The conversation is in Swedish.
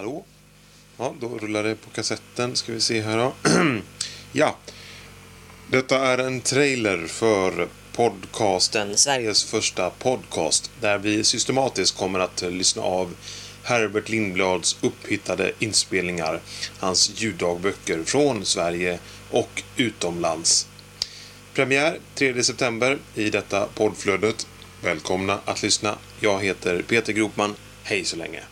Hallå? Ja, då rullar det på kassetten. Ska vi se här då. ja. Detta är en trailer för podcasten Sveriges första podcast där vi systematiskt kommer att lyssna av Herbert Lindblads upphittade inspelningar, hans ljuddagböcker från Sverige och utomlands. Premiär 3 september i detta poddflödet. Välkomna att lyssna. Jag heter Peter Gropman. Hej så länge.